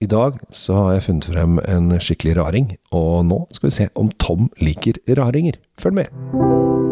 I dag så har jeg funnet frem en skikkelig raring, og nå skal vi se om Tom liker raringer. Følg med!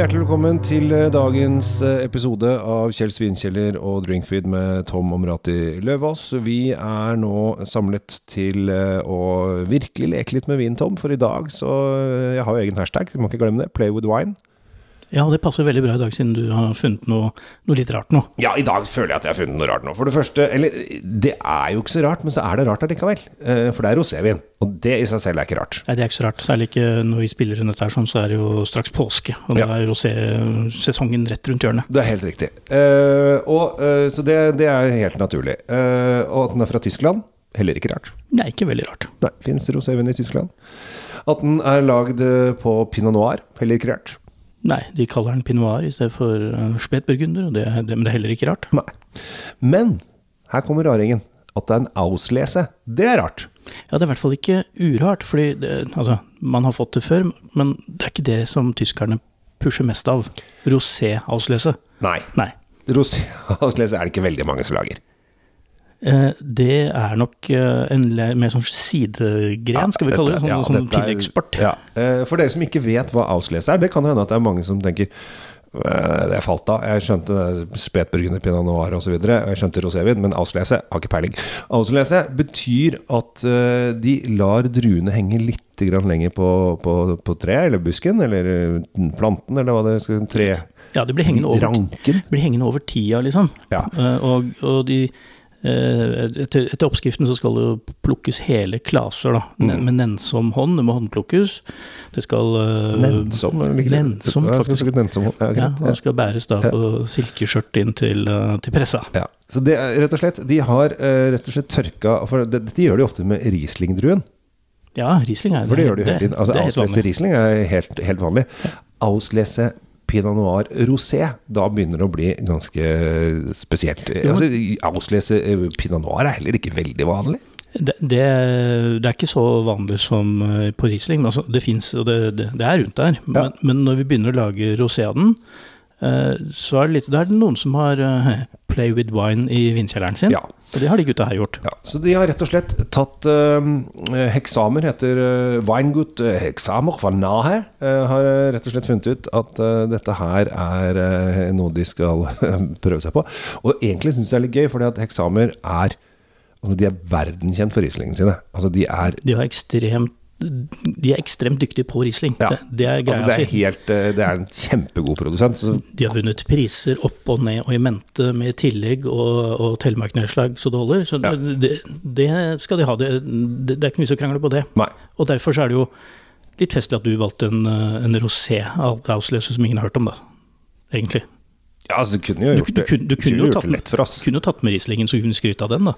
Hjertelig velkommen til eh, dagens eh, episode av Kjell Svinkjeller og Drinkfeed med Tom Omrati Løvaas. Vi er nå samlet til eh, å virkelig leke litt med vin, Tom. For i dag så Jeg har jo egen hashtag, du må ikke glemme det. Play with wine. Ja, det passer veldig bra i dag, siden du har funnet noe, noe litt rart nå. Ja, i dag føler jeg at jeg har funnet noe rart nå. For det første Eller, det er jo ikke så rart, men så er det rart allikevel. Eh, For det er rosévin. Og det i seg selv er ikke rart. Nei, det er ikke så rart. Særlig ikke når vi spiller inn dette her sånn, så er det jo straks påske. Og da er rosé-sesongen rett rundt hjørnet. Det er helt riktig. Uh, og, uh, så det, det er helt naturlig. Uh, og at den er fra Tyskland, heller ikke rart. Det er ikke veldig rart. Nei, fins rosévin i Tyskland. At den er lagd på pinot noir, heller ikke rart. Nei, de kaller den pinot noir i stedet for uh, spetburgunder, og det, det, men det er heller ikke rart. Nei. Men her kommer raringen. At det er en auslese, det er rart. Ja, det er i hvert fall ikke urart, fordi det, altså, man har fått det før, men det er ikke det som tyskerne pusher mest av. Rosé-auslese. Nei. Nei. Roséauslese er det ikke veldig mange som lager. Eh, det er nok eh, en mer sånn sidegren, skal vi kalle det. Sånn, Ja, sånn er- Ja. Eh, For dere som ikke vet hva auslese er, det kan hende at det er mange som tenker «Øh, det falt av. Jeg skjønte spetburgunder, pinot noir osv. Jeg skjønte rosévin, men auslese har ikke peiling. Auslese betyr at de lar druene henge litt grann lenger på, på, på treet, eller busken, eller planten, eller hva det skal Tre... Ja, de blir hengende over, blir hengende over tida, liksom. Ja. Og, og de etter, etter oppskriften så skal det jo plukkes hele klaser, da. Mm. Med nennsom hånd. Det må håndplukkes. Det skal eh, Nennsom? det? Nennsom, faktisk. Ja, nennsom. Ja, Ja, og det skal bæres da på silkeskjørt inn til, eh, til pressa. Ja. Så det er rett og slett De har eh, rett og slett tørka For det- dette gjør de ofte med Riesling-druen. Ja, Riesling er For det gjør de jo hele tiden. Altså, Auslese. Riesling er helt, helt vanlig. Auslese Pinot Noir Rosé, da begynner det å bli ganske spesielt. Altså, auslese eh, Pinot Noir er heller ikke veldig vanlig. Det, det, det er ikke så vanlig som eh, på Riesling, altså, det fins, og det, det, er rundt der. Men, men når vi begynner å lage rosé av den, eh, så er det litt Da er det noen som har eh, play with wine i vinkjelleren sin. Ja. Og det har de gutta her gjort. Ja, så de har rett og slett tatt eh, Heksamer heter Weingut eh, Heksamer fra Nahe. eh, har eh, rett og slett funnet ut at eh, dette her er eh, noe de skal prøve seg på. Og egentlig syns jeg det er litt gøy, fordi at Heksamer er Altså, de er verdenskjent for Rieslingene sine. Altså, de er De, har ekstremt, de er ekstremt dyktige på Riesling. Ja. Det, det er greia Altså, det, er helt, eh, det er en kjempegod produsent. Så, De har vunnet priser opp og ned og i mente med tillegg og, og telemarknedslag så det holder. Så Ja. det, det skal de ha. Det, det, er ikke mye som krangler på det. nei. Og derfor så er det jo litt festlig at du valgte en, eh, en rosé ausløser som ingen har hørt om, da. Egentlig. Ja, altså, du kunne jo gjort du, det, kunne- du kunne jo gjort det lett for oss. du kunne jo tatt med Rieslingen, så kunne du skryte av den, da.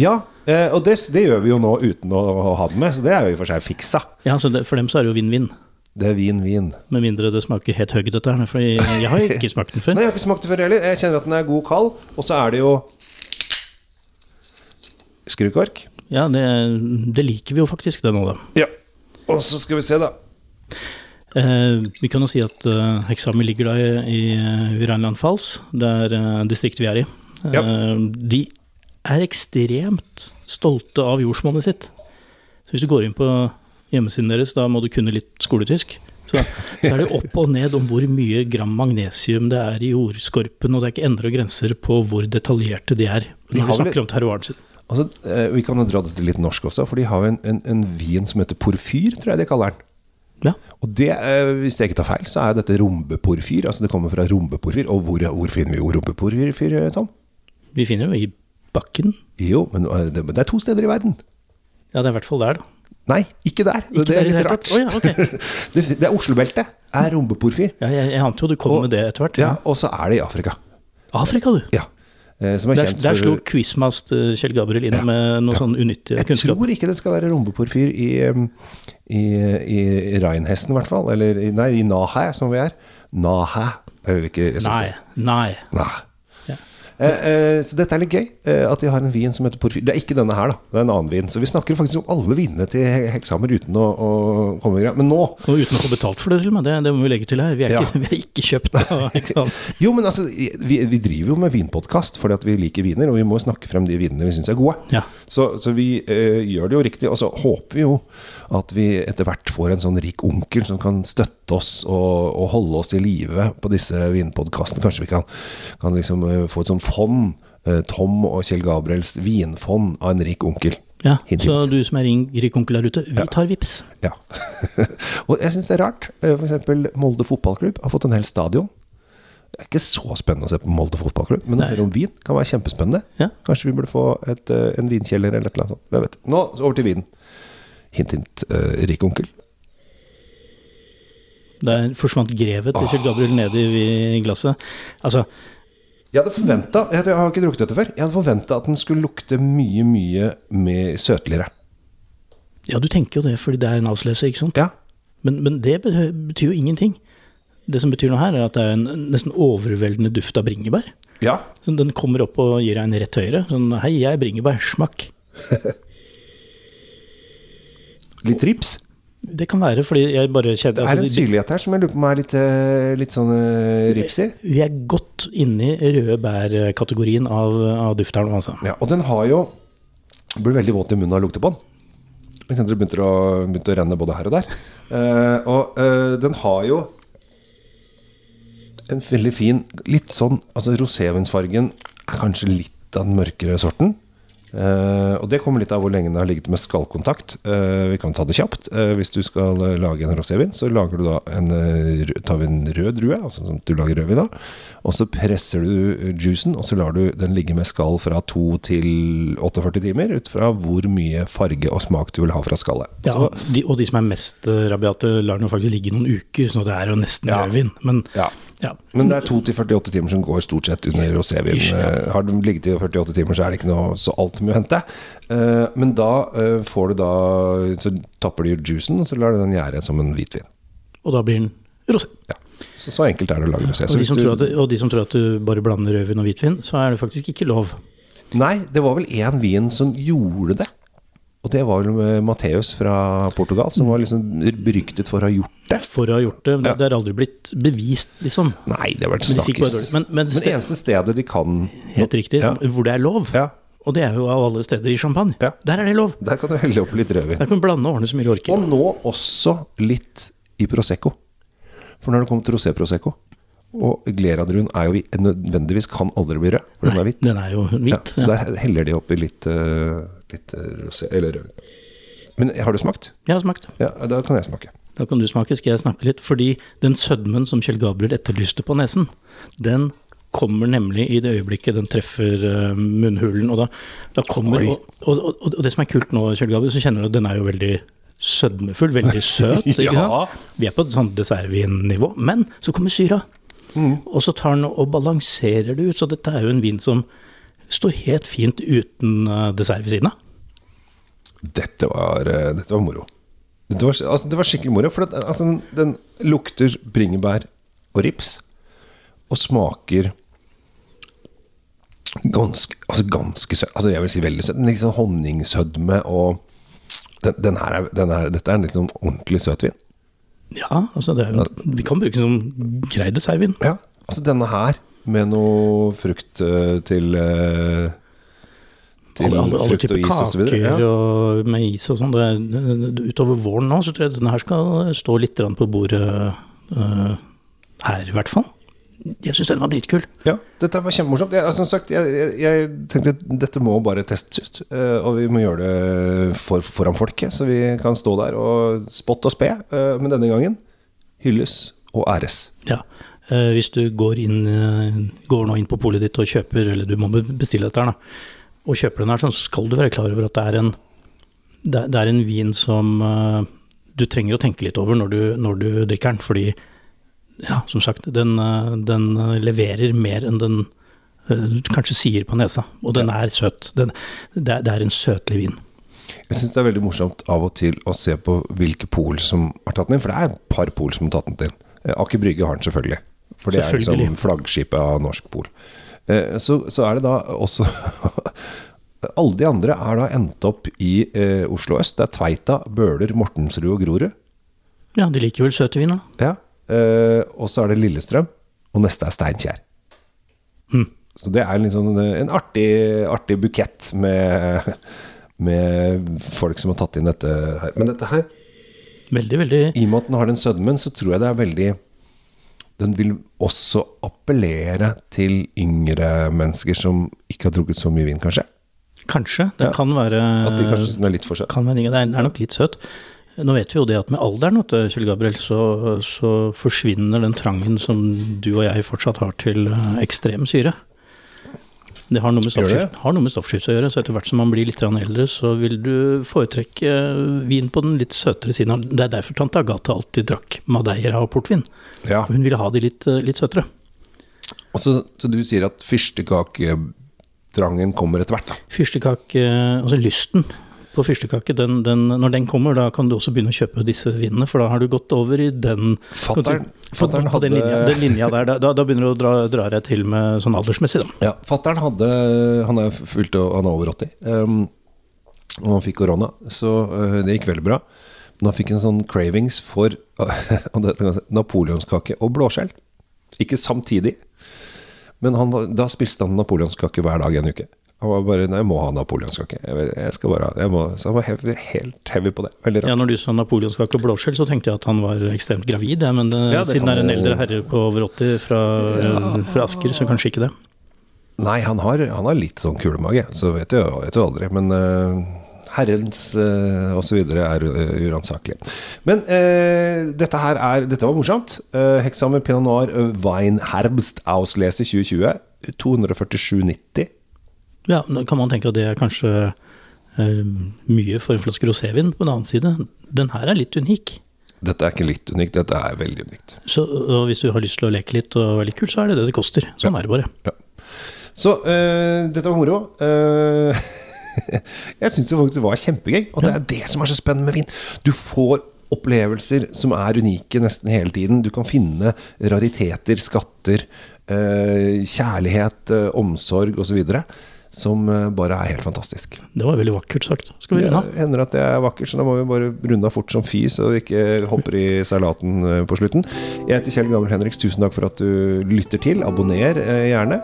Ja, eh, og det, det gjør vi jo nå uten å, ha den med, så det er jo i og for seg fiksa. Ja, så det, For dem så er det jo vinn-vinn. Det er vin, vin. Med mindre det smaker helt høgg, dette her. For jeg, har ikke smakt den før. Nei, jeg har ikke smakt den før heller. Jeg kjenner at den er god kald. Og så er det jo skrukork. Ja, det, det liker vi jo faktisk, det nå, da. Ja. Og så skal vi se, da. Eh, vi kan jo si at eh, Heksami ligger da i, i, Rheinland Falls, det er eh, distriktet vi er i. Eh, Ja. De er ekstremt stolte av jordsmonnet sitt. Så hvis du går inn på hjemmesiden deres, da må du kunne litt skoletysk. Så, så er det opp og ned om hvor mye gram magnesium det er i jordskorpen, og det er ikke endre og grenser på hvor detaljerte de er De når vi snakker om terroiren sin. Altså, eh, vi kan jo dra det til litt norsk også, for de har en, en, en vin som heter porfyr, tror jeg de kaller den. Ja. Og det, eh, hvis jeg ikke tar feil, så er dette rombeporfyr. Altså det kommer fra rombeporfyr. Og hvor, hvor finner vi jo rombeporfyr, Tom? Vi finner jo i bakken. Jo, men eh, det, det er to steder i verden. Ja, det er i hvert fall der, da. Nei, ikke der. Ikke det der er i det litt rart. Oh, ja, okay. det, det er Oslobeltet. Er rombeporfyr. Ja, jeg, jeg ante jo du kom Og- med det etter hvert. Ja, og så er det i Afrika. Afrika, du. Ja. Eh, som er Der, kjent der for slo quizmaster Kjell Gabriel inn Ja. med noe sånn unyttig Jeg kunnskap. tror ikke det skal være rombeporfyr i, i, i, i Reinhesten, i hvert fall. Eller nei, i Nahæ, som vi er. Nahæ. Eller ikke jeg synes Nei, det- nei. Nei. Eh, eh, så dette er litt gøy, eh, at de har en vin som heter Porfyr. Det er ikke denne her, da. Det er en annen vin. Så vi snakker faktisk om alle vinene til He- uten å, å komme greia. Men nå Og uten å få betalt for det, til og med. Det, det må vi legge til her. Vi er, Ja. ikke, vi er ikke kjøpt av eksamen. Jo, men altså, vi, vi driver jo med vinpodkast fordi at vi liker viner, og vi må snakke frem de vinene vi syns er gode. Ja. Så, så vi eh, gjør det jo riktig. Og så håper vi jo at vi etter hvert får en sånn rik onkel som kan støtte oss og, og holde oss i live på disse vinpodkastene. Kanskje vi kan, kan liksom eh, få et sånt fond. eh, Tom og Kjell Gabriels vinfond av en rik onkel. ja. Hint, Så du som er rik onkel der ute, vi Ja. tar vips. Ja. og jeg syns det er rart. F.eks. For eksempel Molde fotballklubb har fått en hel stadion. Det er ikke så spennende å se på Molde fotballklubb, men å høre om vin kan være kjempespennende. Ja. Kanskje vi burde få et, eh, en vinkjeller eller et eller annet sånt. Nå over til vinen. Hint, hint, uh, rik onkel. Der forsvant grevet til Kjell Gabriel ned i i glasset. Altså, Jeg hadde forventa Jeg jeg har ikke drukket dette før. Jeg hadde forventa at den skulle lukte mye, mye mer søtligere. ja, du tenker jo det fordi det er en avsløser, ikke sant? Ja. Men, men det betyr jo ingenting. Det som betyr noe her, er at det er en nesten overveldende duft av bringebær. ja. Så den kommer opp og gir deg en rett høyre. Sånn hei, jeg er bringebær, smakk. Litt rips. Det kan være fordi jeg bare kjenner Det er det en syrlighet her som jeg lurer på om er litt, eh, litt sånn eh, rips i. Vi er godt inne i røde bær-kategorien av, av duft her nå, altså. Ja, og den har jo Blir veldig våt i munnen av å lukte på den. Jeg kjente det begynte å, begynte å renne både her og der. Uh, og uh, den har jo en veldig fin Litt sånn Altså rosévinsfargen er kanskje litt av den mørkere sorten. Eh, og det kommer litt av hvor lenge den har ligget med skallkontakt. Uh, vi kan ta det kjapt. Uh, hvis du skal lage en rosévin, så lager du da en, tar vi en rød drue, altså som du lager rødvin av. Og så presser du juicen, og så lar du den ligge med skall fra 2 til 48 timer, ut fra hvor mye farge og smak du vil ha fra skallet. Ja, de, og de som er mest rabiate, lar den jo faktisk ligge i noen uker, så det er jo nesten Ja. rødvin. Men Ja. Ja. Men det er 2 til 48 timer som går stort sett under rosévin. Ja. Eh, Har den ligget i 48 timer, så er det ikke noe så altfor mye å hente. Eh, Men da eh, får du da Så tapper du juicen, og så lar du den gjære som en hvitvin. Og da blir den rosé. Ja. Så, så enkelt er det å lage rosé. Og de, som du- tror at, og de som tror at du bare blander rødvin og hvitvin, så er det faktisk ikke lov. Nei, det var vel én vin som gjorde det. Og det var vel Matheus fra Portugal, som var liksom beryktet for å ha gjort det. For å ha gjort det. men Ja. det har aldri blitt bevist, liksom. Nei, det har bare snakkes. Men, men, Men det eneste stedet de kan helt riktig, Ja. hvor det er lov. Ja, Og det er jo av alle steder i champagne. Ja. Der er det lov. der kan du helle opp litt rødvin. Der kan du blande og ordne så mye du orker. Og nå også litt i Prosecco. For når det kommer til rosé-prosecco Og Gleradruen er jo nødvendigvis kan aldri bli rød, for den er hvit. Den er jo Ja, hvit. så der heller de oppi litt, eh, litt eh, rosé eller rød. Men har du smakt? Jeg har smakt. Ja, da kan jeg smake. Da kan du smake, skal jeg snakke litt. Fordi den sødmen som Kjell Gabriel etterlyste på nesen, den kommer nemlig i det øyeblikket den treffer eh, munnhulen. Og da, da kommer og, og, og, og det som er kult nå, Kjell Gabriel, så kjenner du at den er jo veldig sødmefull, veldig søt. ikke Ja. sant? Vi er på et sånt dessertvinnivå. Men så kommer syra. Mm. Og så tar den og balanserer det ut. Så dette er jo en vin som står helt fint uten eh, dessert ved siden av. Dette var, eh, dette var moro. Dette var, altså, det var skikkelig moro, for at, altså, den, den lukter bringebær og rips, og smaker ganske, altså ganske søt. Altså jeg vil si veldig søt. Litt sånn honningsødme og den, den her er, den her, Dette er en liksom ordentlig søtvin. Ja, altså det er, vi kan bruke den som grei dessertvin. Ja. Altså denne her, med noe frukt eh, til eh, Til alle, alle, alle typer og og kaker videre. Ja. og med is og sånn. Utover våren nå, så tror jeg denne her skal stå litt på bordet uh, her, i hvert fall. Jeg syns den var dritkul. Ja, dette var kjempemorsomt. Jeg, altså, som sagt, jeg, jeg, jeg tenkte dette må bare testes ut. Og vi må gjøre det for, foran folket, så vi kan stå der og spotte og spe. eh, Men denne gangen hylles og æres. Ja. Eh, hvis du går, inn, eh, går nå inn på polet ditt og kjøper, eller du må bestille dette her, da, og kjøper den her, sånn, så skal du være klar over at det er en, det er, en vin som eh, du trenger å tenke litt over når du, når du drikker den, fordi ja, som sagt, den, den leverer mer enn den kanskje sier på nesa, og den er søt. Den, det, er, er en søtlig vin. Jeg syns det er veldig morsomt av og til å se på hvilke pol som har tatt den inn, for det er et par pol som har tatt den inn. Aker Brygge har den selvfølgelig, for det er liksom flaggskipet av norsk pol. Eh, så, så er det da også Alle de andre er da endt opp i eh, Oslo øst. Det er Tveita, Bøler, Mortensrud og Grorud. Ja, de liker vel søte viner, da. Ja. Eh, og så er det Lillestrøm, og neste er Steinkjer. Mm. Så det er liksom en, en artig, artig bukett med, med folk som har tatt inn dette her. Men dette her, Veldig, veldig i og med at den har den sødmen, så tror jeg det er veldig Den vil også appellere til yngre mennesker som ikke har drukket så mye vin, kanskje. Kanskje. Det Ja. kan være At de kanskje er litt for søt. kan være, det er, det nok litt søt. Nå vet vi jo det at med alderen, Kjell Gabriel, så, så forsvinner den trangen som du og jeg fortsatt har til eh, ekstrem syre. Det har noe med stoffskifte, å gjøre, så etter hvert som man blir litt eldre, så vil du foretrekke eh, vin på den litt søtere siden. Det er derfor tante Agathe alltid drakk madeira og portvin. Ja. Hun ville ha de litt, eh, litt søtere. Og så, så du sier at fyrstekaketrangen kommer etter hvert, da? Fyrstekake, altså lysten på fyrstekake, den, den, når den kommer, da kan du også begynne å kjøpe disse vinene, for da har du gått over i den Fattern hadde på den, linja, den linja der, da, da, begynner du å dra, dra deg til med sånn aldersmessig, da. Ja, fatteren hadde Han er fullt han er over 80. Um, og han fikk korona, så uh, det gikk veldig bra. Men han fikk en sånn cravings for si, napoleonskake og blåskjell. Ikke samtidig, men han, da spiste han napoleonskake hver dag en uke. Han var bare Nei, jeg må ha napoleonskake. Jeg, jeg skal bare ha jeg må, Så han var heavy, helt heavy på det. Veldig rart. Ja, når du sa napoleonskake og blåskjell, så tenkte jeg at han var ekstremt gravid, ja, men det, Ja, det siden det er en eldre herre på over 80 fra, fra Asker, så kanskje ikke det. Nei, han har, han har litt sånn kulemage, så vet du vet du aldri. Men uh, herrens uh, osv. er uh, uransakelig. Men uh, dette her er Dette var morsomt. Uh, Heksamen Pinot Noir uh, Wein Herbst Auslese 2020. 247,90. Ja, nå kan man tenke at det er kanskje eh, mye for en flaske rosévin. På den annen side, den her er litt unik. Dette er ikke litt unikt, dette er veldig unikt. Så hvis du har lyst til å leke litt og være litt kul, så er det det det koster. Sånn er det bare. Så eh, dette var moro. Uh, jeg syns det faktisk var kjempegøy. Og det er det som er så spennende med vin. Du får opplevelser som er unike nesten hele tiden. Du kan finne rariteter, skatter, eh, kjærlighet, eh, omsorg osv. Som eh, bare er helt fantastisk. Det var veldig vakkert sagt. Skal vi runde av? hender at det er vakkert, så da må vi bare runde av fort som fy, så vi ikke hopper i salaten eh, på slutten. Jeg heter Kjell Gabriel Henriks. Tusen takk for at du lytter til. Abonner eh, gjerne.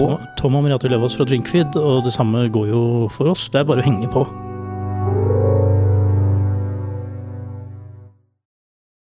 Og Tom, Tom og Merete Løvaas fra Drinkfeed, og det samme går jo for oss. Det er bare å henge på.